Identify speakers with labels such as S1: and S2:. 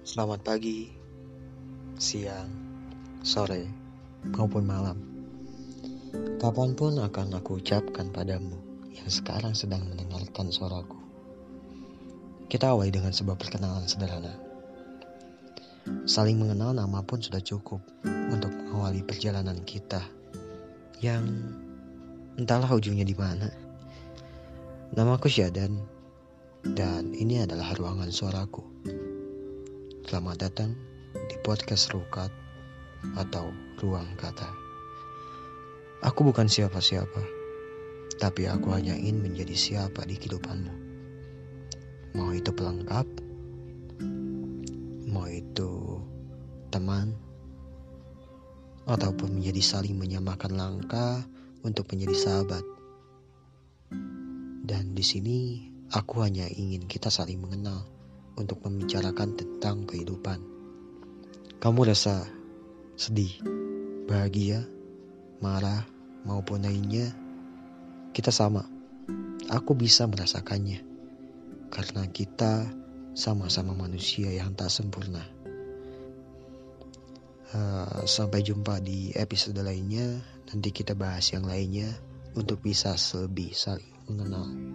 S1: Selamat pagi, siang, sore, maupun malam. Kapan pun akan aku ucapkan padamu yang sekarang sedang mendengarkan suaraku. Kita awali dengan sebuah perkenalan sederhana. Saling mengenal nama pun sudah cukup untuk mengawali perjalanan kita yang entahlah ujungnya di mana. Namaku Syadan dan ini adalah ruangan suaraku. Selamat datang di podcast Rukat atau Ruang Kata. Aku bukan siapa-siapa, tapi aku hanya ingin menjadi siapa di kehidupanmu. Mau itu pelengkap, mau itu teman, ataupun menjadi saling menyamakan langkah untuk menjadi sahabat. Dan di sini aku hanya ingin kita saling mengenal untuk membicarakan tentang kehidupan. Kamu rasa sedih, bahagia, marah, maupun lainnya, kita sama. Aku bisa merasakannya karena kita sama-sama manusia yang tak sempurna. Uh, sampai jumpa di episode lainnya. Nanti kita bahas yang lainnya untuk bisa lebih saling mengenal.